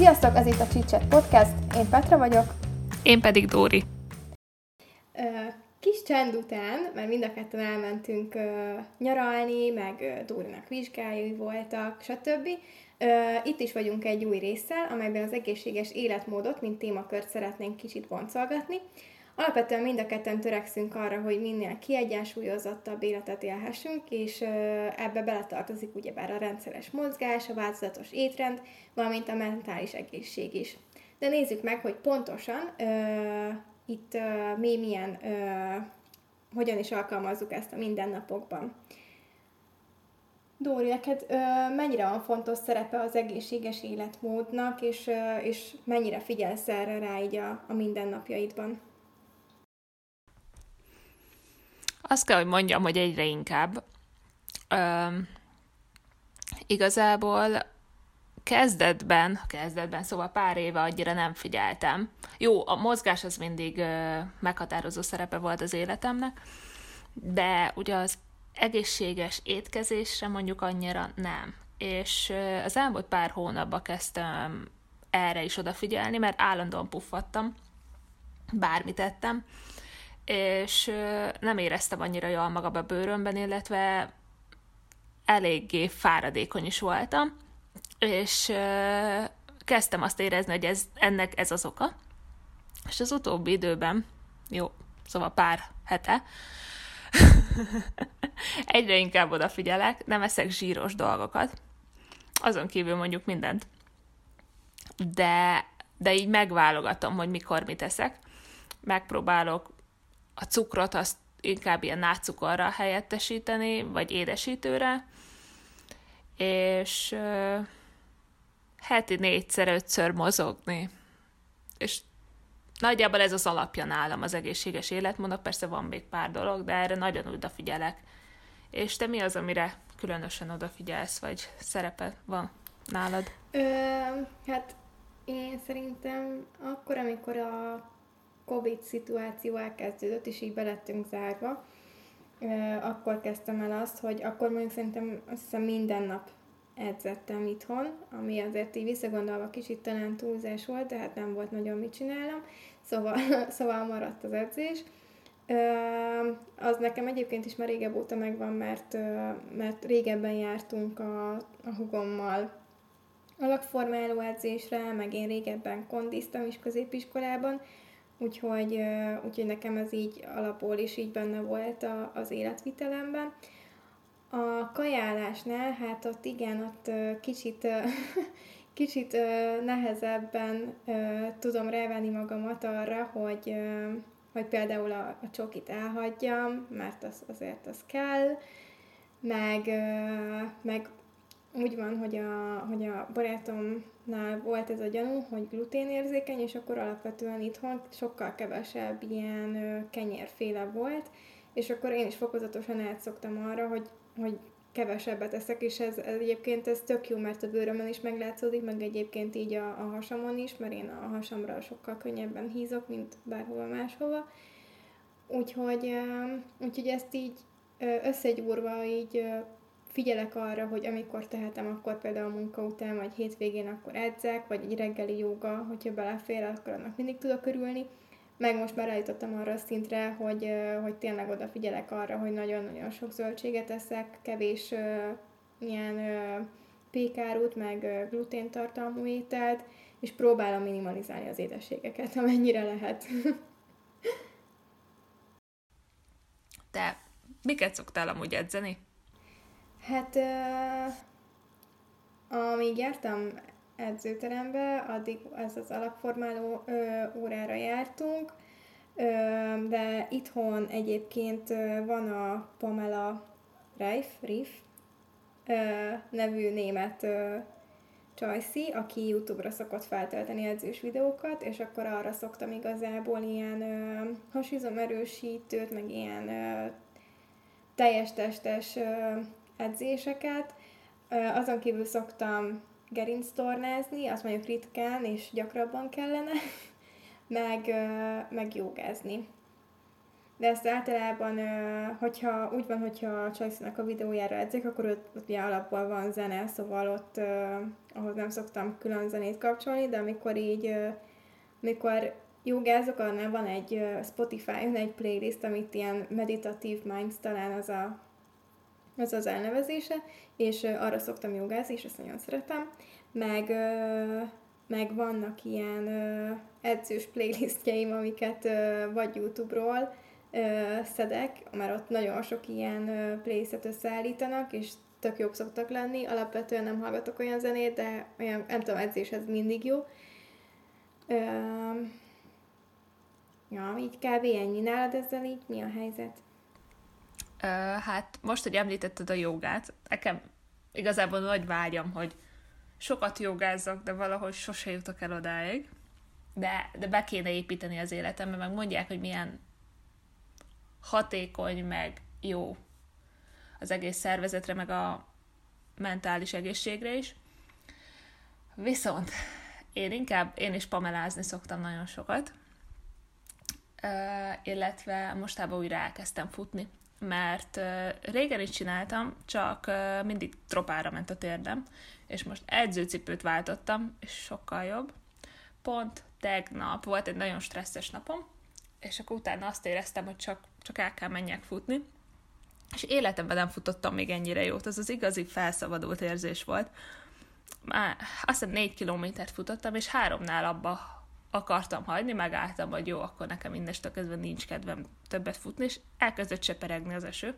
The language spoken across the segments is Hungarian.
Sziasztok, ez itt a Csicset Podcast, én Petra vagyok. Én pedig Dóri. Kis csend után, mert mind a ketten elmentünk nyaralni, meg Dórinak vizsgái voltak, stb. Itt is vagyunk egy új résszel, amelyben az egészséges életmódot, mint témakört szeretnénk kicsit boncolgatni. Alapvetően mind a ketten törekszünk arra, hogy minél kiegyensúlyozottabb életet élhessünk, és ebbe beletartozik ugyebár a rendszeres mozgás, a változatos étrend, valamint a mentális egészség is. De nézzük meg, hogy pontosan uh, itt uh, mi milyen, uh, hogyan is alkalmazzuk ezt a mindennapokban. Dóri, neked ö, mennyire van fontos szerepe az egészséges életmódnak, és, ö, és mennyire figyelsz erre rá így a, a mindennapjaidban? Azt kell, hogy mondjam, hogy egyre inkább. Ö, igazából kezdetben, kezdetben, szóval pár éve annyira nem figyeltem. Jó, a mozgás az mindig ö, meghatározó szerepe volt az életemnek, de ugye az egészséges étkezésre mondjuk annyira nem. És ö, az elmúlt pár hónapban kezdtem erre is odafigyelni, mert állandóan puffattam, bármit tettem, és nem éreztem annyira jól magam a bőrömben, illetve eléggé fáradékony is voltam, és kezdtem azt érezni, hogy ez, ennek ez az oka. És az utóbbi időben, jó, szóval pár hete, egyre inkább odafigyelek, nem eszek zsíros dolgokat, azon kívül mondjuk mindent. De, de így megválogatom, hogy mikor mit eszek. Megpróbálok a cukrot azt inkább ilyen nátszukorra helyettesíteni, vagy édesítőre, és heti négyszer, ötször mozogni. És nagyjából ez az alapja nálam az egészséges életmódnak, persze van még pár dolog, de erre nagyon odafigyelek. És te mi az, amire különösen odafigyelsz, vagy szerepe van nálad? Ö, hát én szerintem akkor, amikor a Covid szituáció elkezdődött, és így belettünk zárva, akkor kezdtem el azt, hogy akkor mondjuk szerintem azt hiszem minden nap edzettem itthon, ami azért így visszagondolva kicsit talán túlzás volt, de hát nem volt nagyon mit csinálnom, szóval, szóval maradt az edzés. Az nekem egyébként is már régebb óta megvan, mert, mert régebben jártunk a, a hugommal alakformáló edzésre, meg én régebben kondiztam is középiskolában, úgyhogy, úgyhogy nekem ez így alapból is így benne volt a, az életvitelemben. A kajálásnál, hát ott igen, ott kicsit, kicsit nehezebben tudom rávenni magamat arra, hogy, hogy például a, a csokit elhagyjam, mert az, azért az kell, meg, meg úgy van, hogy a, hogy a barátomnál volt ez a gyanú, hogy gluténérzékeny, és akkor alapvetően itthon sokkal kevesebb ilyen kenyérféle volt, és akkor én is fokozatosan átszoktam arra, hogy, hogy kevesebbet eszek, és ez, ez egyébként ez tök jó, mert a bőrömön is meglátszódik, meg egyébként így a, a hasamon is, mert én a hasamra sokkal könnyebben hízok, mint bárhova máshova. Úgyhogy, úgyhogy ezt így összegyúrva így figyelek arra, hogy amikor tehetem, akkor például munka után, vagy hétvégén akkor edzek, vagy egy reggeli joga, hogyha belefér, akkor annak mindig tudok örülni. Meg most már eljutottam arra a szintre, hogy, hogy tényleg odafigyelek arra, hogy nagyon-nagyon sok zöldséget eszek, kevés ilyen pékárút, meg gluténtartalmú ételt, és próbálom minimalizálni az édességeket, amennyire lehet. Te miket szoktál amúgy edzeni? Hát, uh, amíg jártam edzőterembe, addig ez az alapformáló ö, órára jártunk, ö, de itthon egyébként ö, van a Pamela Reif, Riff ö, nevű német ö, Csajci, aki YouTube-ra szokott feltölteni edzős videókat, és akkor arra szoktam igazából ilyen ö, hasizomerősítőt, meg ilyen ö, teljes testes ö, edzéseket. Azon kívül szoktam gerinctornázni, azt mondjuk ritkán és gyakrabban kellene, meg, meg jogázni. de ezt általában, hogyha úgy van, hogyha a Csajszínak a videójára edzek, akkor ott, ott ugye alapból van zene, szóval ott ahhoz nem szoktam külön zenét kapcsolni, de amikor így, amikor jogázok, annál van egy Spotify-on egy playlist, amit ilyen meditatív minds talán az a, az, az elnevezése, és arra szoktam jogázni, és ezt nagyon szeretem. Meg, meg vannak ilyen edzős playlistjeim, amiket vagy YouTube-ról szedek, mert ott nagyon sok ilyen playlistet összeállítanak, és tök jók szoktak lenni. Alapvetően nem hallgatok olyan zenét, de olyan, nem tudom, edzéshez mindig jó. Ja, így kb. ennyi. Nálad ezzel így mi a helyzet? Uh, hát most, hogy említetted a jogát, nekem igazából nagy vágyam, hogy sokat jogázzak, de valahogy sose jutok el odáig. De, de be kéne építeni az életembe, meg mondják, hogy milyen hatékony, meg jó az egész szervezetre, meg a mentális egészségre is. Viszont én inkább, én is pamelázni szoktam nagyon sokat, illetve mostában újra elkezdtem futni, mert régen is csináltam, csak mindig tropára ment a térdem, és most edzőcipőt váltottam, és sokkal jobb. Pont tegnap volt egy nagyon stresszes napom, és akkor utána azt éreztem, hogy csak, csak el kell menjek futni, és életemben nem futottam még ennyire jót, az az igazi felszabadult érzés volt. Már azt hiszem négy kilométert futottam, és háromnál abba akartam hagyni, megálltam, hogy jó, akkor nekem mindestől kezdve nincs kedvem többet futni, és elkezdett cseperegni az eső.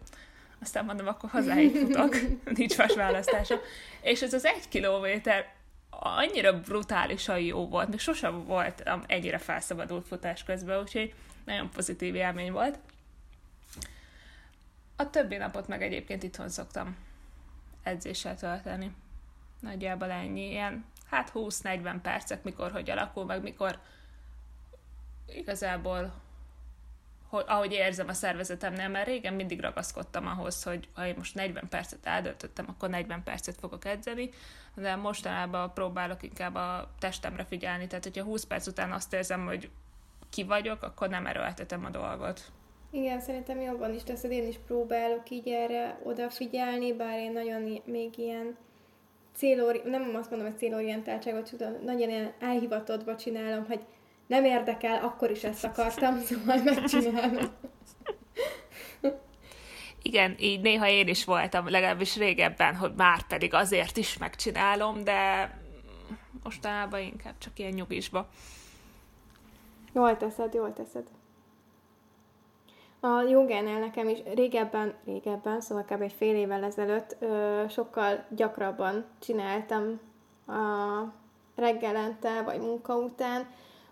Aztán mondom, akkor hazáig futok, nincs más választása. És ez az egy kilométer annyira brutálisan jó volt, még sosem volt ennyire felszabadult futás közben, úgyhogy nagyon pozitív élmény volt. A többi napot meg egyébként itthon szoktam edzéssel tölteni. Nagyjából ennyi, ilyen hát 20-40 percek, mikor hogy alakul, meg mikor igazából hogy, ahogy érzem a szervezetemnél, mert régen mindig ragaszkodtam ahhoz, hogy ha én most 40 percet eldöntöttem, akkor 40 percet fogok edzeni, de mostanában próbálok inkább a testemre figyelni, tehát hogyha 20 perc után azt érzem, hogy ki vagyok, akkor nem erőltetem a dolgot. Igen, szerintem jobban is teszed, én is próbálok így erre odafigyelni, bár én nagyon még ilyen célori, nem azt mondom, hogy célorientáltságot, csak nagyon ilyen elhivatottba csinálom, hogy nem érdekel, akkor is ezt akartam, szóval megcsinálom. Igen, így néha én is voltam, legalábbis régebben, hogy már pedig azért is megcsinálom, de mostanában inkább csak ilyen nyugisba. Jól teszed, jól teszed. A jogánál nekem is régebben, régebben, szóval kb. egy fél évvel ezelőtt ö, sokkal gyakrabban csináltam a reggelente vagy munka után.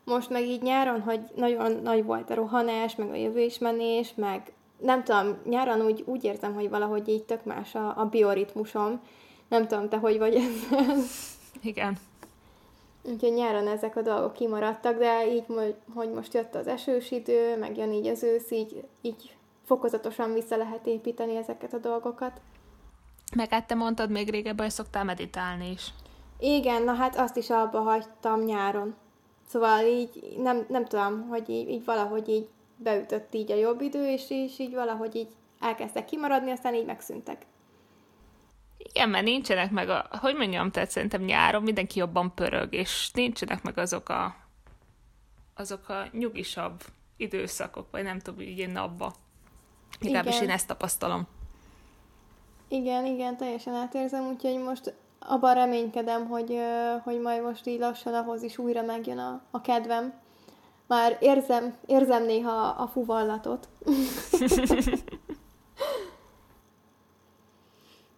Most meg így nyáron, hogy nagyon nagy volt a rohanás, meg a jövőismenés, meg nem tudom, nyáron úgy, úgy érzem, hogy valahogy így tök más a, a bioritmusom. Nem tudom, te hogy vagy ezzel. Igen. Úgyhogy nyáron ezek a dolgok kimaradtak, de így, hogy most jött az esős idő, meg jön így az ősz, így, így fokozatosan vissza lehet építeni ezeket a dolgokat. Meg hát te mondtad még régebben, hogy szoktál meditálni is. Igen, na hát azt is abba hagytam nyáron. Szóval így nem, nem tudom, hogy így, így valahogy így beütött így a jobb idő, és, és így valahogy így elkezdtek kimaradni, aztán így megszűntek. Igen, mert nincsenek meg a, hogy mondjam, tehát szerintem nyáron mindenki jobban pörög, és nincsenek meg azok a, azok a nyugisabb időszakok, vagy nem tudom, így én napba. Legalábbis én ezt tapasztalom. Igen, igen, teljesen átérzem, úgyhogy most abban reménykedem, hogy, hogy majd most így lassan ahhoz is újra megjön a, a kedvem. Már érzem, érzem néha a fuvallatot.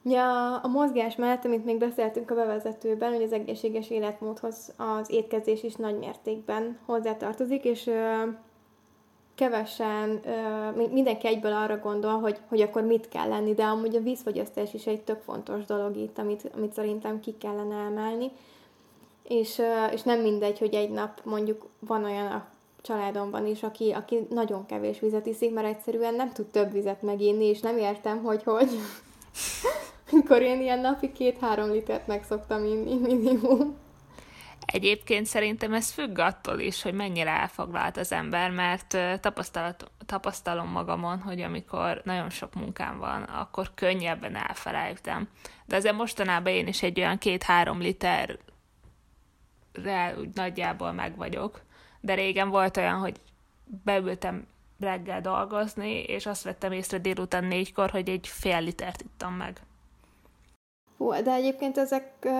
Ja, a mozgás mellett, amit még beszéltünk a bevezetőben, hogy az egészséges életmódhoz az étkezés is nagy mértékben hozzátartozik, és ö, kevesen, ö, mindenki egyből arra gondol, hogy, hogy akkor mit kell lenni, de amúgy a vízfogyasztás is egy tök fontos dolog itt, amit, amit szerintem ki kellene emelni. És, ö, és nem mindegy, hogy egy nap mondjuk van olyan a családomban is, aki, aki nagyon kevés vizet iszik, mert egyszerűen nem tud több vizet meginni, és nem értem, hogy hogy mikor én ilyen napi két-három litert meg szoktam inni minimum. Egyébként szerintem ez függ attól is, hogy mennyire elfoglalt az ember, mert tapasztalom magamon, hogy amikor nagyon sok munkám van, akkor könnyebben elfelejtem. De azért mostanában én is egy olyan két-három literre úgy nagyjából meg vagyok. De régen volt olyan, hogy beültem reggel dolgozni, és azt vettem észre délután négykor, hogy egy fél litert ittam meg. Hú, de egyébként ezek, uh,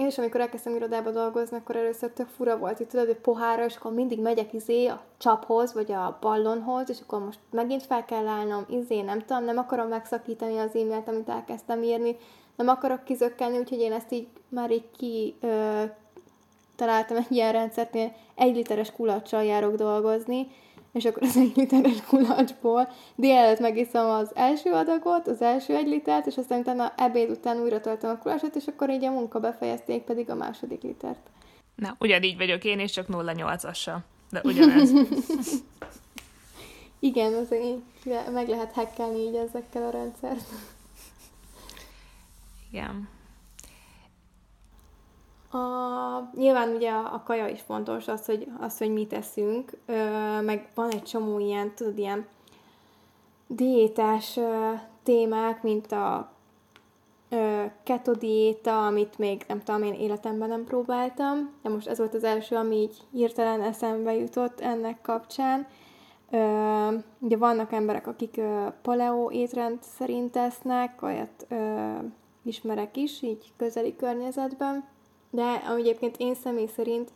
én is amikor elkezdtem irodába dolgozni, akkor először tök fura volt, hogy tudod, hogy pohára, és akkor mindig megyek izé a csaphoz, vagy a ballonhoz, és akkor most megint fel kell állnom, izé, nem tudom, nem akarom megszakítani az e-mailt, amit elkezdtem írni, nem akarok kizökkenni, úgyhogy én ezt így már így ki uh, találtam egy ilyen rendszert, egy literes kulacsal járok dolgozni, és akkor az egy literes kulacsból délelőtt megiszom az első adagot, az első egy litert, és aztán utána ebéd után újra töltöm a kulacsot, és akkor így a munka befejezték pedig a második litert. Na, ugyanígy vagyok én, és csak 0,8-assal. De ugyanez. Igen, az így meg lehet hackelni így ezekkel a rendszert. Igen. A, nyilván ugye a, a kaja is fontos, az, hogy, az, hogy mit eszünk, ö, meg van egy csomó ilyen, tudod, ilyen diétás ö, témák, mint a keto diéta, amit még nem tudom, én életemben nem próbáltam, de most ez volt az első, ami így hirtelen eszembe jutott ennek kapcsán. Ö, ugye vannak emberek, akik ö, paleo étrend szerint tesznek, olyat ö, ismerek is, így közeli környezetben de ami egyébként én személy szerint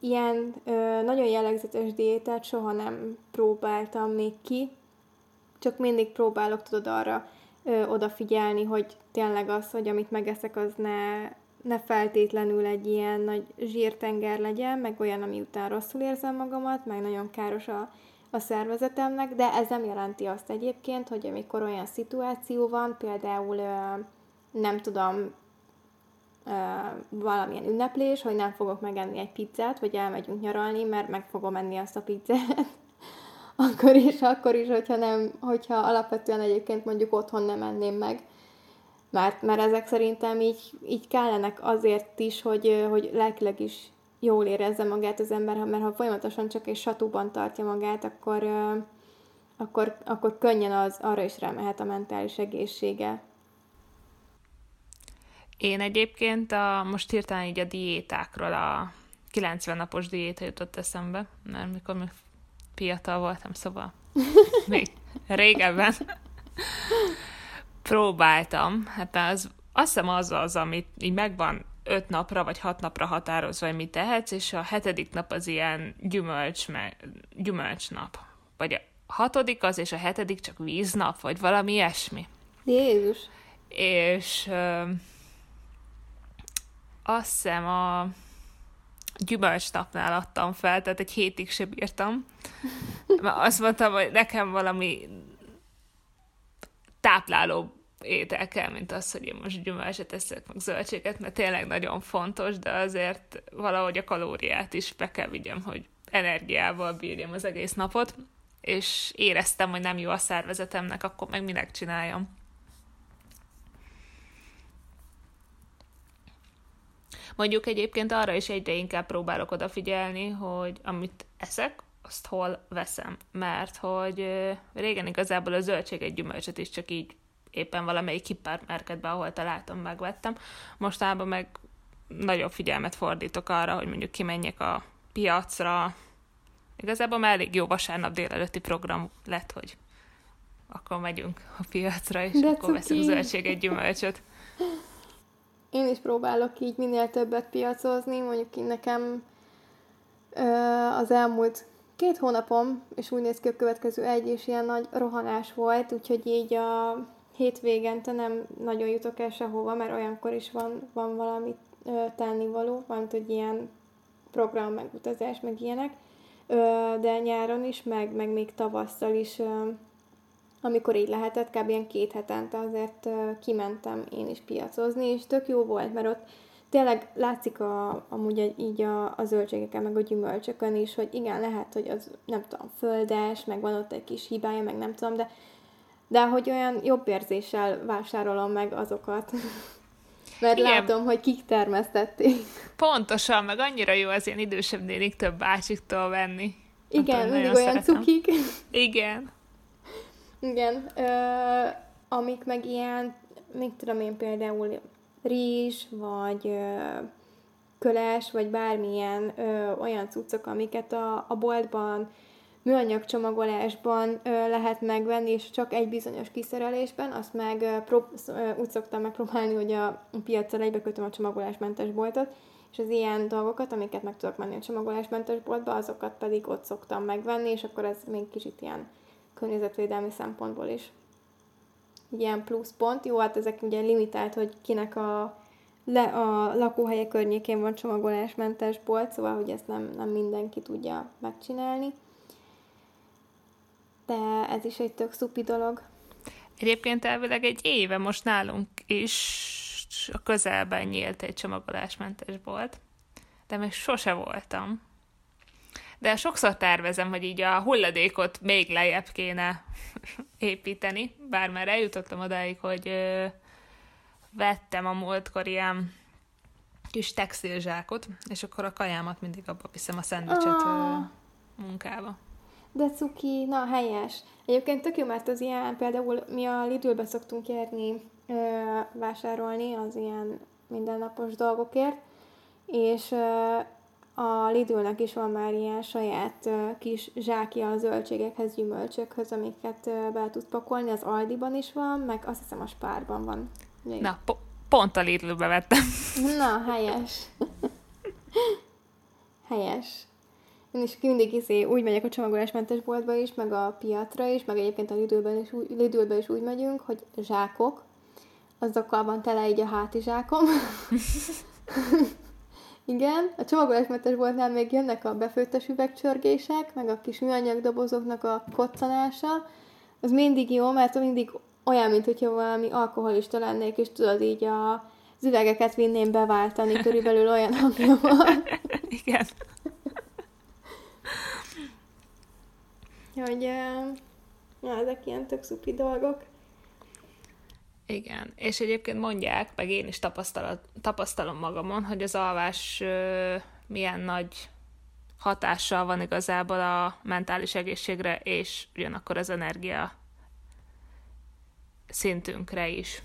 ilyen ö, nagyon jellegzetes diétát soha nem próbáltam még ki, csak mindig próbálok, tudod, arra ö, odafigyelni, hogy tényleg az, hogy amit megeszek, az ne, ne feltétlenül egy ilyen nagy zsírtenger legyen, meg olyan, ami után rosszul érzem magamat, meg nagyon káros a, a szervezetemnek, de ez nem jelenti azt egyébként, hogy amikor olyan szituáció van, például ö, nem tudom, valamilyen ünneplés, hogy nem fogok megenni egy pizzát, vagy elmegyünk nyaralni, mert meg fogom enni azt a pizzát. akkor is, akkor is, hogyha, nem, hogyha alapvetően egyébként mondjuk otthon nem enném meg. Mert, mert ezek szerintem így, így kellenek azért is, hogy, hogy lelkileg is jól érezze magát az ember, mert ha folyamatosan csak egy satúban tartja magát, akkor, akkor, akkor könnyen az arra is remehet a mentális egészsége. Én egyébként a, most hirtelen így a diétákról, a 90 napos diéta jutott eszembe, mert mikor még fiatal voltam, szóval még régebben próbáltam. Hát az, azt hiszem az az, amit így megvan öt napra vagy hat napra határozva, hogy mit tehetsz, és a hetedik nap az ilyen gyümölcs, gyümölcsnap. Vagy a hatodik az, és a hetedik csak víznap, vagy valami ilyesmi. Jézus! És azt hiszem a gyümölcsnapnál adtam fel, tehát egy hétig se bírtam. Mert azt mondtam, hogy nekem valami tápláló étel kell, mint az, hogy én most gyümölcset eszek, meg zöldséget, mert tényleg nagyon fontos, de azért valahogy a kalóriát is be kell vigyem, hogy energiával bírjam az egész napot, és éreztem, hogy nem jó a szervezetemnek, akkor meg minek csináljam. Mondjuk egyébként arra is egyre inkább próbálok odafigyelni, hogy amit eszek, azt hol veszem. Mert hogy régen igazából a zöldséget, gyümölcsöt is csak így éppen valamelyik hipermarketben, ahol találtam, megvettem. Mostában meg nagyobb figyelmet fordítok arra, hogy mondjuk kimenjek a piacra. Igazából már elég jó vasárnap délelőtti program lett, hogy akkor megyünk a piacra, és De akkor veszünk zöldséget, gyümölcsöt. Én is próbálok így minél többet piacozni, mondjuk én nekem az elmúlt két hónapom, és úgy néz ki a következő egy, és ilyen nagy rohanás volt, úgyhogy így a hétvégente nem nagyon jutok el sehova, mert olyankor is van, van valami tennivaló, valamint, hogy ilyen program, meg utazás, meg ilyenek, de nyáron is, meg, meg még tavasszal is amikor így lehetett, kb. ilyen két hetente azért kimentem én is piacozni, és tök jó volt, mert ott tényleg látszik a, amúgy így a, a zöldségeken, meg a gyümölcsökön is, hogy igen, lehet, hogy az nem tudom, földes, meg van ott egy kis hibája, meg nem tudom, de, de hogy olyan jobb érzéssel vásárolom meg azokat. Mert Igen. látom, hogy kik termesztették. Pontosan, meg annyira jó az ilyen idősebb nénik több bácsiktól venni. Igen, mindig olyan szeretem. cukik. Igen. Igen. Ö, amik meg ilyen, még tudom én például rizs, vagy ö, köles, vagy bármilyen ö, olyan cuccok, amiket a, a boltban, műanyag csomagolásban ö, lehet megvenni, és csak egy bizonyos kiszerelésben, azt meg ö, prób- ö, úgy szoktam megpróbálni, hogy a piacra egybekötöm a csomagolásmentes boltot, és az ilyen dolgokat, amiket meg tudok menni a csomagolásmentes boltba, azokat pedig ott szoktam megvenni, és akkor ez még kicsit ilyen környezetvédelmi szempontból is ilyen plusz pont. Jó, hát ezek ugye limitált, hogy kinek a, le, a lakóhelye környékén van csomagolásmentes bolt, szóval, hogy ezt nem, nem mindenki tudja megcsinálni. De ez is egy tök szupi dolog. Egyébként elvileg egy éve most nálunk is a közelben nyílt egy csomagolásmentes bolt, de még sose voltam. De sokszor tervezem, hogy így a hulladékot még lejjebb kéne építeni, bár már eljutottam odáig, hogy ö, vettem a múltkor ilyen kis textilzsákot, és akkor a kajámat mindig abba viszem a szendvicset oh. munkába. De cuki, na helyes. Egyébként tök jó, mert az ilyen, például mi a Lidlbe szoktunk járni ö, vásárolni az ilyen mindennapos dolgokért, és ö, a Lidlnek is van már ilyen saját kis zsákja a zöldségekhez, gyümölcsökhöz, amiket be tud pakolni. Az Aldiban is van, meg azt hiszem a Spárban van. Még. Na, po- pont a Lidlbe vettem. Na, helyes. helyes. Én is mindig izé, úgy megyek a csomagolásmentes boltba is, meg a piatra is, meg egyébként a Lidlben is, Lidlbe is úgy megyünk, hogy zsákok, azokkal van tele így a hátizsákom. Igen, a csomagolásmentes boltnál még jönnek a befőttes üvegcsörgések, meg a kis műanyag dobozoknak a koccanása. Az mindig jó, mert mindig olyan, mint hogyha valami alkoholista lennék, és tudod így a, az üvegeket vinném beváltani, körülbelül olyan hangja van. Igen. hogy ja, ezek ilyen tök szupi dolgok. Igen, és egyébként mondják, meg én is tapasztalom magamon, hogy az alvás ö, milyen nagy hatással van igazából a mentális egészségre, és ugyanakkor az energia szintünkre is.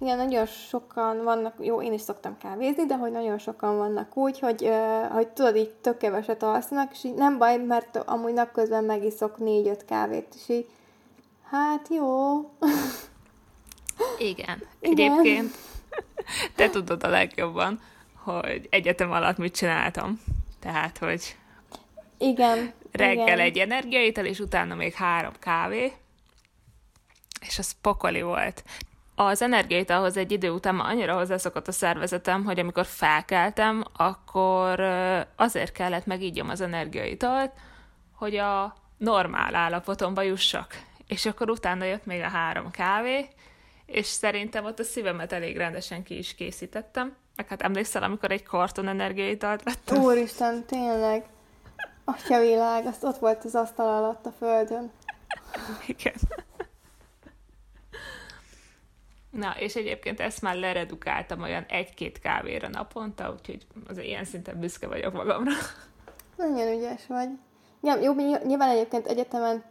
Igen, nagyon sokan vannak, jó, én is szoktam kávézni, de hogy nagyon sokan vannak úgy, hogy, uh, hogy tudod, így tök keveset alszanak, és így nem baj, mert amúgy napközben megiszok négy-öt kávét, és így, hát jó. Igen. Igen. Egyébként te tudod a legjobban, hogy egyetem alatt mit csináltam. Tehát, hogy igen. Reggel igen. egy energiaital, és utána még három kávé, és az pokoli volt. Az energiaitalhoz egy idő után már annyira hozzászokott a szervezetem, hogy amikor felkeltem, akkor azért kellett megígyom az energiaitalt, hogy a normál állapotomba jussak. És akkor utána jött még a három kávé, és szerintem ott a szívemet elég rendesen ki is készítettem. Meg hát emlékszel, amikor egy karton energiaitalt vettem? Úristen, tényleg. Atya világ, azt ott volt az asztal alatt a földön. Igen. Na, és egyébként ezt már leredukáltam olyan egy-két kávéra naponta, úgyhogy az ilyen szinten büszke vagyok magamra. Nagyon ügyes vagy. Ja, jó, nyilván egyébként egyetemen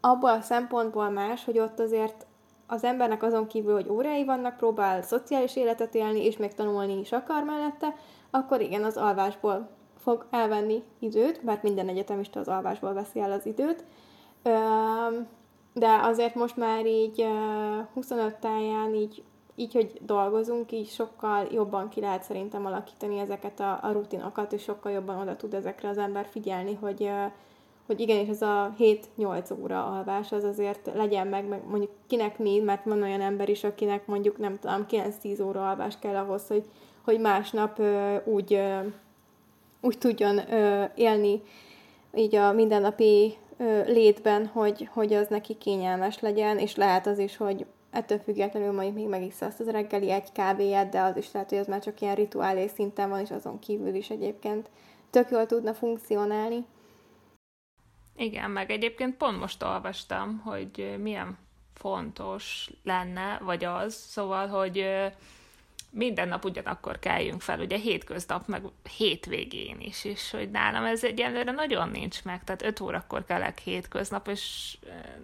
abból a szempontból más, hogy ott azért az embernek azon kívül, hogy órái vannak, próbál szociális életet élni, és még tanulni is akar mellette, akkor igen, az alvásból fog elvenni időt, mert minden egyetemista az alvásból veszi el az időt. De azért most már így 25 táján így, így, hogy dolgozunk, így sokkal jobban ki lehet szerintem alakítani ezeket a, a rutinokat, és sokkal jobban oda tud ezekre az ember figyelni, hogy hogy igenis ez a 7-8 óra alvás az azért legyen meg, meg mondjuk kinek mi, mert van olyan ember is, akinek mondjuk nem tudom, 9-10 óra alvás kell ahhoz, hogy, hogy másnap ö, úgy, ö, úgy tudjon ö, élni így a mindennapi ö, létben, hogy, hogy az neki kényelmes legyen, és lehet az is, hogy ettől függetlenül mondjuk még megisz azt az reggeli egy kávéját, de az is lehet, hogy az már csak ilyen rituálé szinten van, és azon kívül is egyébként tök jól tudna funkcionálni. Igen, meg egyébként pont most olvastam, hogy milyen fontos lenne, vagy az, szóval, hogy minden nap ugyanakkor kelljünk fel, ugye hétköznap, meg hétvégén is, és hogy nálam ez egyenlőre nagyon nincs meg, tehát 5 órakor kelek hétköznap, és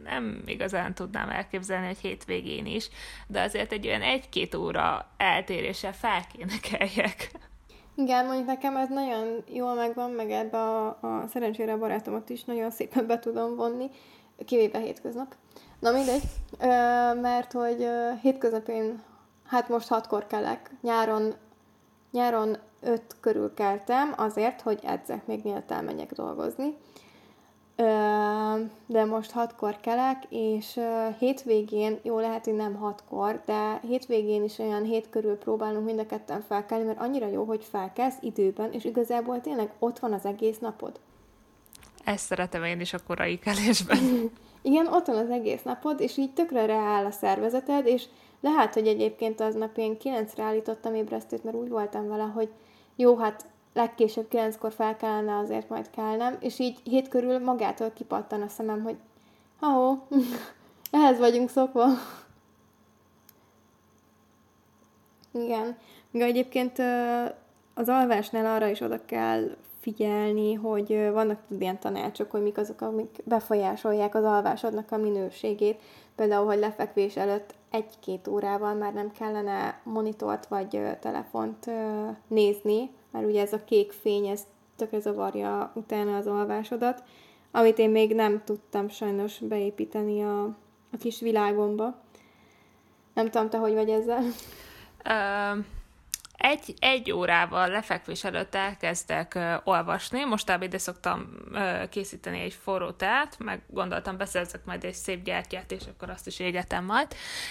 nem igazán tudnám elképzelni, hogy hétvégén is, de azért egy olyan egy-két óra eltéréssel fel kéne keljek. Igen, mondjuk nekem ez nagyon jól megvan, meg ebbe a, a szerencsére a barátomat is nagyon szépen be tudom vonni, kivéve hétköznap. Na mindegy, ö, mert hogy ö, hétköznap én, hát most hatkor kelek, nyáron, nyáron öt körül keltem azért, hogy edzek még mielőtt elmenjek dolgozni de most hatkor kelek, és hétvégén, jó lehet, hogy nem hatkor, de hétvégén is olyan hét körül próbálunk mind a ketten felkelni, mert annyira jó, hogy felkelsz időben, és igazából tényleg ott van az egész napod. Ezt szeretem én is a korai kelésben. Igen, ott van az egész napod, és így tökre reáll a szervezeted, és lehet, hogy egyébként aznap én kilencre állítottam ébresztőt, mert úgy voltam vele, hogy jó, hát legkésőbb kilenckor fel kellene azért majd kelnem, és így hét körül magától kipattan a szemem, hogy ha ehhez vagyunk szokva. Igen. Még egyébként az alvásnál arra is oda kell figyelni, hogy vannak ilyen tanácsok, hogy mik azok, amik befolyásolják az alvásodnak a minőségét. Például, hogy lefekvés előtt egy-két órával már nem kellene monitort vagy telefont nézni, mert ugye ez a kék fény, ez tökre zavarja utána az alvásodat, amit én még nem tudtam sajnos beépíteni a, a kis világomba. Nem tudom, te hogy vagy ezzel? Egy, egy órával lefekvés előtt elkezdek olvasni. Mostában ide szoktam készíteni egy forró teát, meg gondoltam, beszerzek majd egy szép gyertyát, és akkor azt is égetem majd.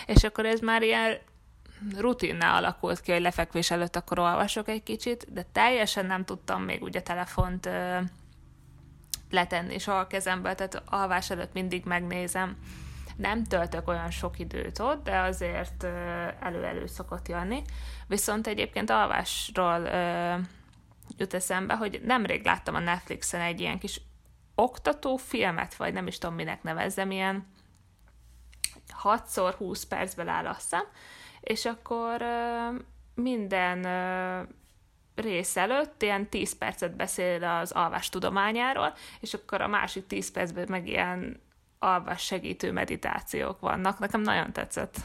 És akkor ez már ilyen rutinná alakult ki, hogy lefekvés előtt akkor olvasok egy kicsit, de teljesen nem tudtam még ugye telefont ö, letenni soha a kezembe, tehát alvás előtt mindig megnézem. Nem töltök olyan sok időt ott, de azért elő-elő szokott jönni. Viszont egyébként alvásról ö, jut eszembe, hogy nemrég láttam a Netflixen egy ilyen kis oktató filmet, vagy nem is tudom, minek nevezzem, ilyen 6x20 percben áll azt hiszem, és akkor minden rész előtt ilyen 10 percet beszél az alvás tudományáról, és akkor a másik 10 percben meg ilyen alvás segítő meditációk vannak. Nekem nagyon tetszett.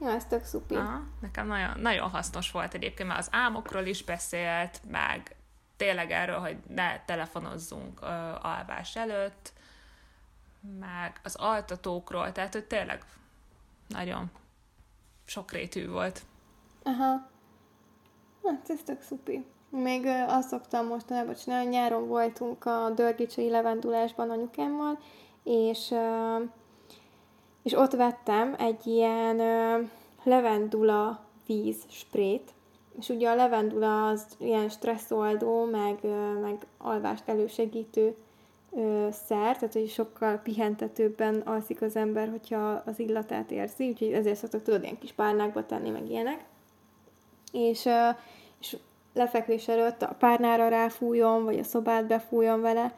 Ja, ez tök szupi. Aha, nekem nagyon, nagyon hasznos volt egyébként, mert az álmokról is beszélt, meg tényleg erről, hogy ne telefonozzunk ö, alvás előtt, meg az altatókról, tehát hogy tényleg nagyon sokrétű volt. Aha. Hát ez tök szupi. Még azt szoktam mostanában csinálni, nyáron voltunk a Dörgicsai levendulásban anyukámmal, és, és ott vettem egy ilyen levendula víz sprét, és ugye a levendula az ilyen stresszoldó, meg, meg alvást elősegítő ö, szer, tehát hogy sokkal pihentetőbben alszik az ember, hogyha az illatát érzi, úgyhogy ezért szoktak tudod ilyen kis párnákba tenni, meg ilyenek. És, ö, és lefekvés előtt a párnára ráfújjon, vagy a szobát befújjon vele,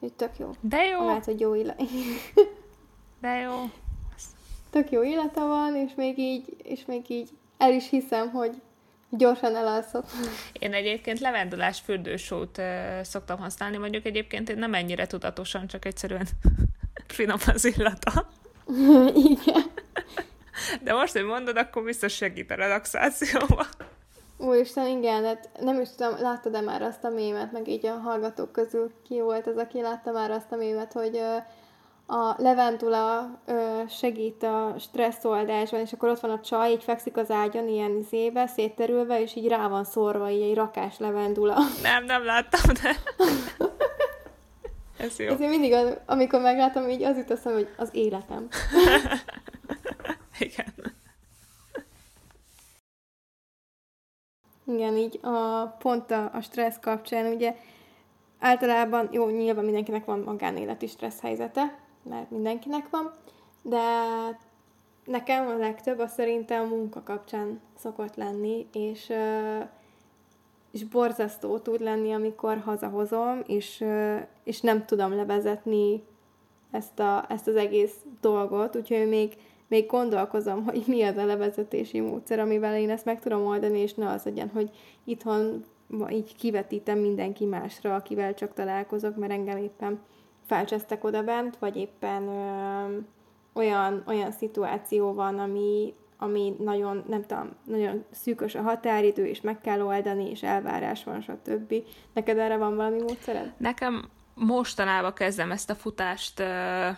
hogy tök jó. De jó! Amellett, hogy jó illat. De jó! Tök jó illata van, és még így, és még így el is hiszem, hogy Gyorsan elalszott. Én egyébként levendulás fürdősót szoktam használni, mondjuk egyébként én nem ennyire tudatosan, csak egyszerűen finom az illata. Igen. De most, hogy mondod, akkor biztos segít a relaxációba. Úristen, igen, hát nem is tudom, láttad-e már azt a mémet, meg így a hallgatók közül ki volt az, aki látta már azt a mémet, hogy uh, a levendula ö, segít a stresszoldásban, és akkor ott van a csaj, így fekszik az ágyon, ilyen izébe, szétterülve, és így rá van szorva, így egy rakás levendula. Nem, nem láttam, de... Ez jó. Ez én mindig, amikor meglátom, így az jut eszem, hogy az életem. Igen. Igen, így a, pont a, a stressz kapcsán, ugye általában, jó, nyilván mindenkinek van magánéleti stressz helyzete, mert mindenkinek van, de nekem a legtöbb az szerintem munka kapcsán szokott lenni, és, és borzasztó tud lenni, amikor hazahozom, és, és nem tudom levezetni ezt, a, ezt az egész dolgot, úgyhogy még még gondolkozom, hogy mi az a levezetési módszer, amivel én ezt meg tudom oldani, és ne az legyen, hogy itthon így kivetítem mindenki másra, akivel csak találkozok, mert engem éppen felcsesztek oda bent, vagy éppen ö, olyan, olyan szituáció van, ami, ami nagyon, nem tudom, nagyon szűkös a határidő, és meg kell oldani, és elvárás van, stb. Neked erre van valami módszered? Nekem mostanában kezdem ezt a futást ö,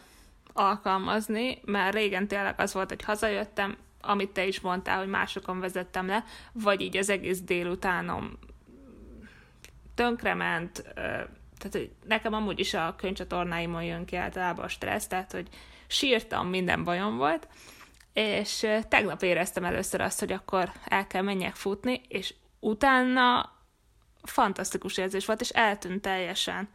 alkalmazni, mert régen tényleg az volt, hogy hazajöttem, amit te is mondtál, hogy másokon vezettem le, vagy így az egész délutánom tönkrement, ö, tehát hogy nekem amúgy is a könyvcsatornáimon jön ki általában a stressz, tehát hogy sírtam, minden bajom volt, és tegnap éreztem először azt, hogy akkor el kell menjek futni, és utána fantasztikus érzés volt, és eltűnt teljesen.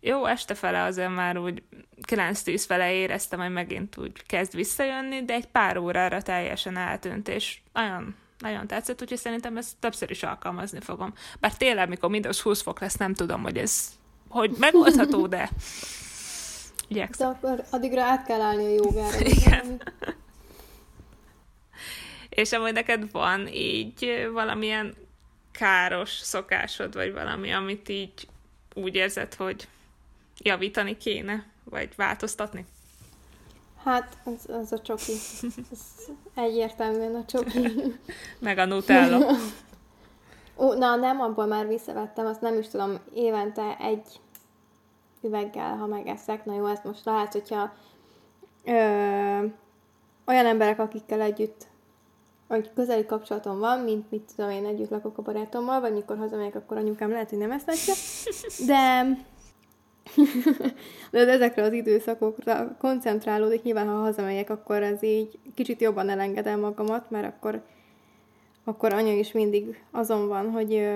Jó, este fele azért már úgy 9-10 fele éreztem, hogy megint úgy kezd visszajönni, de egy pár órára teljesen eltűnt, és nagyon, nagyon tetszett, úgyhogy szerintem ezt többször is alkalmazni fogom. Bár tényleg, mikor mindaz 20 fok lesz, nem tudom, hogy ez hogy megoldható, de igyekszem. De akkor addigra át kell állni a jogára. Igen. És amúgy neked van így valamilyen káros szokásod, vagy valami, amit így úgy érzed, hogy javítani kéne, vagy változtatni? Hát, az, az a csoki. Ez egyértelműen a csoki. Meg a Nutella. Ó, na, nem, abból már visszavettem, azt nem is tudom, évente egy üveggel, ha megeszek. Na jó, ezt most lehet, hogyha ö, olyan emberek, akikkel együtt hogy közeli kapcsolatom van, mint mit tudom én, együtt lakok a barátommal, vagy mikor hazamegyek, akkor anyukám lehet, hogy nem ezt látja. De, de ezekre az időszakokra koncentrálódik, nyilván ha hazamegyek, akkor ez így kicsit jobban elengedem magamat, mert akkor, akkor anya is mindig azon van, hogy,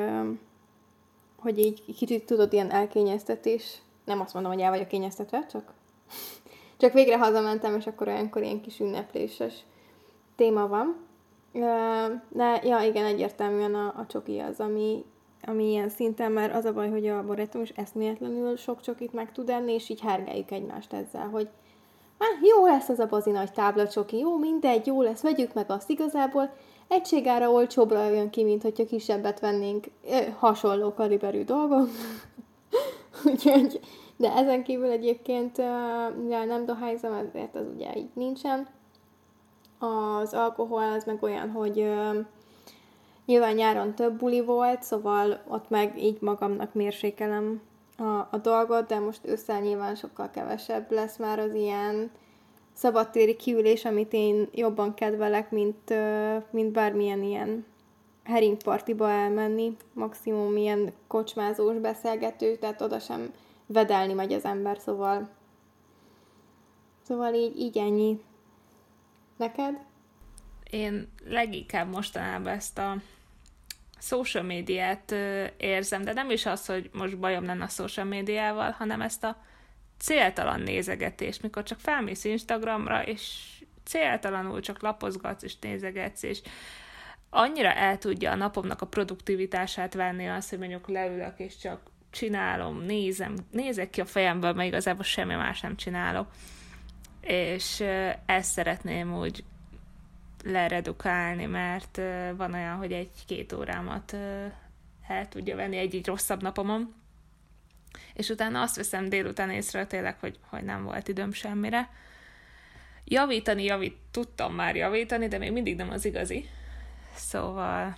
hogy így kicsit tudod, ilyen elkényeztetés. Nem azt mondom, hogy el vagyok kényeztetve, csak, csak végre hazamentem, és akkor olyankor ilyen kis ünnepléses téma van. De, ja, igen, egyértelműen a, a csoki az, ami, ami ilyen szinten, mert az a baj, hogy a barátom is eszméletlenül sok csokit meg tud enni, és így hergeljük egymást ezzel, hogy hát jó lesz az a bazi nagy tábla csoki, jó, mindegy, jó lesz, vegyük meg azt igazából, egységára olcsóbbra jön ki, mint hogyha kisebbet vennénk hasonló kaliberű dolgok. Úgyhogy, de ezen kívül egyébként, mivel nem dohányzom, ezért az ugye így nincsen. Az alkohol az meg olyan, hogy ö, nyilván nyáron több buli volt, szóval ott meg így magamnak mérsékelem a, a dolgot, de most ősszel nyilván sokkal kevesebb lesz már az ilyen szabadtéri kiülés, amit én jobban kedvelek, mint, mint bármilyen ilyen heringpartiba elmenni, maximum ilyen kocsmázós beszélgető, tehát oda sem vedelni megy az ember, szóval szóval így, így ennyi. Neked? Én leginkább mostanában ezt a social médiát érzem, de nem is az, hogy most bajom lenne a social médiával, hanem ezt a céltalan nézegetést, mikor csak felmész Instagramra, és céltalanul csak lapozgatsz és nézegetsz, és annyira el tudja a napomnak a produktivitását venni az, hogy mondjuk leülök, és csak csinálom, nézem, nézek ki a fejemből, mert igazából semmi más nem csinálok. És ezt szeretném úgy leredukálni, mert van olyan, hogy egy-két órámat el tudja venni egy-egy rosszabb napomon, és utána azt veszem délután észre tényleg, hogy, hogy nem volt időm semmire. Javítani, javít, tudtam már javítani, de még mindig nem az igazi. Szóval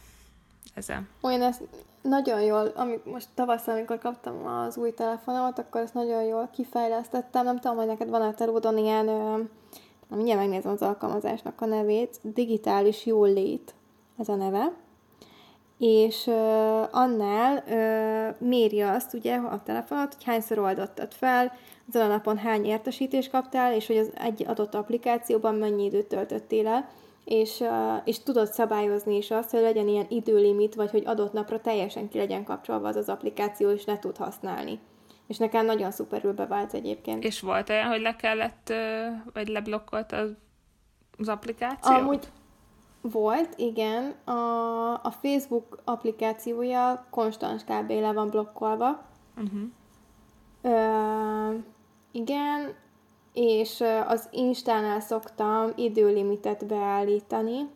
ezen. Olyan ezt nagyon jól, amik most tavasszal, amikor kaptam az új telefonomat, akkor ezt nagyon jól kifejlesztettem. Nem tudom, hogy neked van a telódon ilyen, na mindjárt megnézem az alkalmazásnak a nevét, digitális jólét ez a neve, és uh, annál uh, méri azt ugye a telefonot, hogy hányszor oldottad fel, azon a napon hány értesítést kaptál, és hogy az egy adott applikációban mennyi időt töltöttél el és, és tudod szabályozni is azt, hogy legyen ilyen időlimit, vagy hogy adott napra teljesen ki legyen kapcsolva az az applikáció, és ne tud használni. És nekem nagyon szuperül bevált egyébként. És volt olyan, hogy le kellett, vagy leblokkolt az, az applikáció? Amúgy volt, igen. A, a Facebook applikációja konstans kb. le van blokkolva. Uh-huh. Ö, igen, és az Instánál szoktam időlimitet beállítani.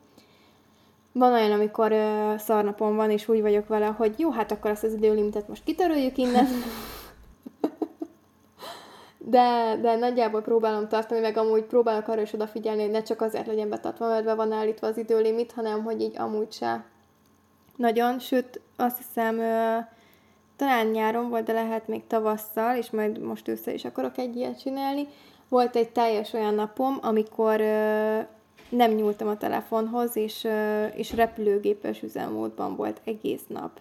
Van olyan, amikor szarnapom van, és úgy vagyok vele, hogy jó, hát akkor azt az időlimitet most kitöröljük innen. de, de nagyjából próbálom tartani, meg amúgy próbálok arra is odafigyelni, hogy ne csak azért legyen betartva, mert be van állítva az időlimit, hanem hogy így amúgy se nagyon, sőt azt hiszem talán nyáron volt, de lehet még tavasszal, és majd most ősszel is akarok egy ilyet csinálni. Volt egy teljes olyan napom, amikor nem nyúltam a telefonhoz, és, és repülőgépes üzemmódban volt egész nap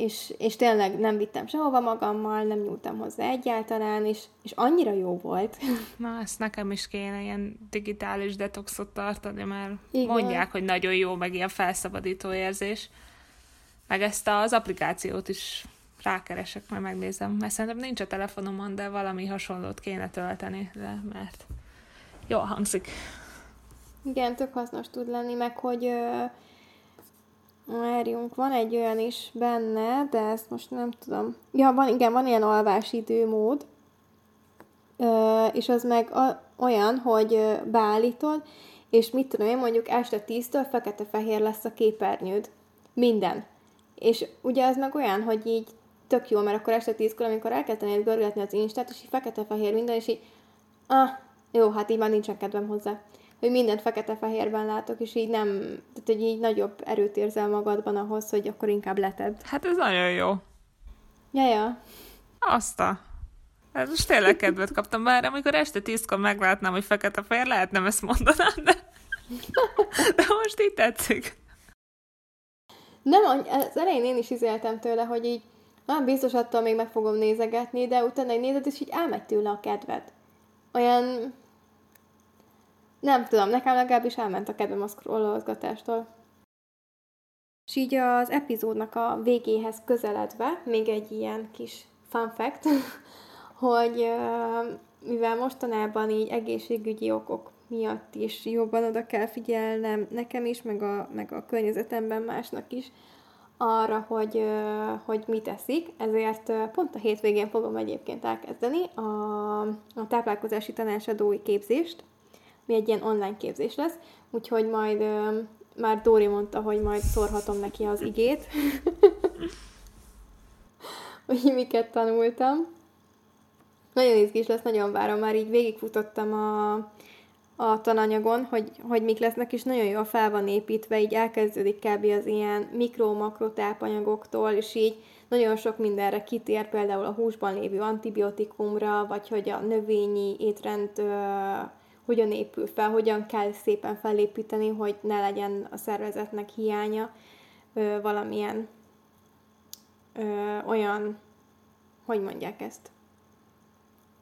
és, és tényleg nem vittem sehova magammal, nem nyúltam hozzá egyáltalán, és, és annyira jó volt. Na, ezt nekem is kéne ilyen digitális detoxot tartani, mert Igen. mondják, hogy nagyon jó, meg ilyen felszabadító érzés. Meg ezt az applikációt is rákeresek, majd megnézem, mert szerintem nincs a telefonomon, de valami hasonlót kéne tölteni le, mert jó hangzik. Igen, tök hasznos tud lenni, meg hogy Várjunk, van egy olyan is benne, de ezt most nem tudom. Ja, van, igen, van ilyen alvási időmód, ö, és az meg a, olyan, hogy beállítod, és mit tudom én, mondjuk este 10-től fekete-fehér lesz a képernyőd. Minden. És ugye az meg olyan, hogy így tök jó, mert akkor este 10-kor, amikor elkezdenéd görgetni az Instát, és így fekete-fehér minden, és így, ah, jó, hát így már nincsen kedvem hozzá hogy mindent fekete-fehérben látok, és így nem, tehát hogy így nagyobb erőt érzel magadban ahhoz, hogy akkor inkább letedd. Hát ez nagyon jó. Ja, ja. Azt a... Hát most tényleg kedvet kaptam, bár amikor este tízkor meglátnám, hogy fekete-fehér, lehet nem ezt mondanám, de... de most így tetszik. Nem, az elején én is izéltem tőle, hogy így, ah, biztos attól még meg fogom nézegetni, de utána egy nézed, és így elmegy tőle a kedved. Olyan, nem tudom, nekem legalábbis elment a kedvem a scrollozgatástól. És így az epizódnak a végéhez közeledve, még egy ilyen kis fun fact, hogy mivel mostanában így egészségügyi okok miatt is jobban oda kell figyelnem nekem is, meg a, meg a környezetemben másnak is, arra, hogy, hogy mit eszik, ezért pont a hétvégén fogom egyébként elkezdeni a, a táplálkozási tanácsadói képzést, mi egy ilyen online képzés lesz, úgyhogy majd ö, már Dóri mondta, hogy majd szórhatom neki az igét, hogy miket tanultam. Nagyon izgis lesz, nagyon várom, már így végigfutottam a, a tananyagon, hogy, hogy mik lesznek, és nagyon jól fel van építve, így elkezdődik kb. az ilyen mikro-makro tápanyagoktól, és így nagyon sok mindenre kitér, például a húsban lévő antibiotikumra, vagy hogy a növényi étrend hogyan épül fel, hogyan kell szépen felépíteni, hogy ne legyen a szervezetnek hiánya ö, valamilyen ö, olyan, hogy mondják ezt,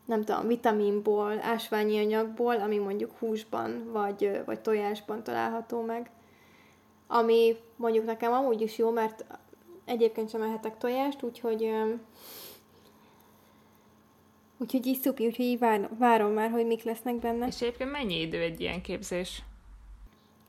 nem tudom, vitaminból, ásványi anyagból, ami mondjuk húsban vagy, vagy tojásban található meg. Ami mondjuk nekem amúgy is jó, mert egyébként sem ehetek tojást, úgyhogy Úgyhogy így szupi, úgyhogy így várom, várom már, hogy mik lesznek benne. És egyébként mennyi idő egy ilyen képzés?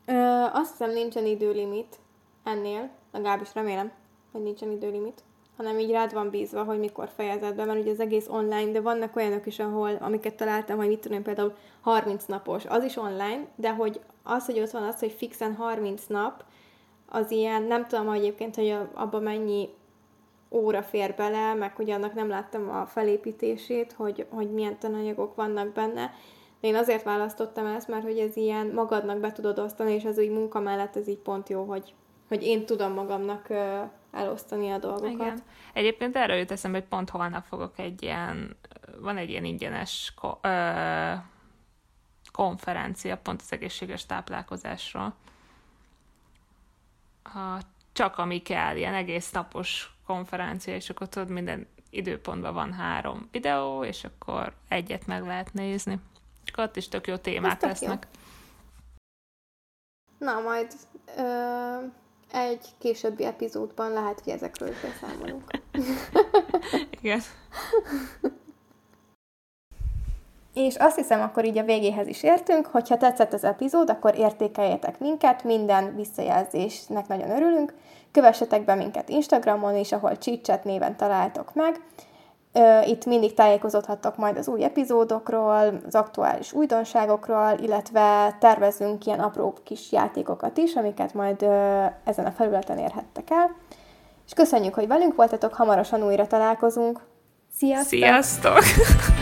Ö, azt hiszem nincsen időlimit ennél, legalábbis remélem, hogy nincsen időlimit, hanem így rád van bízva, hogy mikor fejezed be, mert ugye az egész online, de vannak olyanok is, ahol, amiket találtam, hogy mit tudom, például 30 napos, az is online, de hogy az, hogy ott van az, hogy fixen 30 nap, az ilyen, nem tudom egyébként, hogy abban mennyi óra fér bele, meg hogy annak nem láttam a felépítését, hogy, hogy milyen tananyagok vannak benne. De én azért választottam ezt, mert hogy ez ilyen magadnak be tudod osztani, és az úgy munka mellett ez így pont jó, hogy, hogy én tudom magamnak elosztani a dolgokat. Igen. Egyébként erről jut eszembe, hogy pont holnap fogok egy ilyen, van egy ilyen ingyenes ko- ö, konferencia pont az egészséges táplálkozásról. Ha csak ami kell, ilyen egész napos konferencia, és akkor tudod, minden időpontban van három videó, és akkor egyet meg lehet nézni. És ott is tök jó témák lesznek. Jó. Na, majd ö, egy későbbi epizódban lehet, hogy ezekről is beszámolunk. Igen. És azt hiszem, akkor így a végéhez is értünk. Hogyha tetszett az epizód, akkor értékeljetek minket, minden visszajelzésnek nagyon örülünk. Kövessetek be minket Instagramon is, ahol Csicset néven találtok meg. Itt mindig tájékozódhattok majd az új epizódokról, az aktuális újdonságokról, illetve tervezünk ilyen apró kis játékokat is, amiket majd ezen a felületen érhettek el. És köszönjük, hogy velünk voltatok, hamarosan újra találkozunk. Sziasztok! Sziasztok!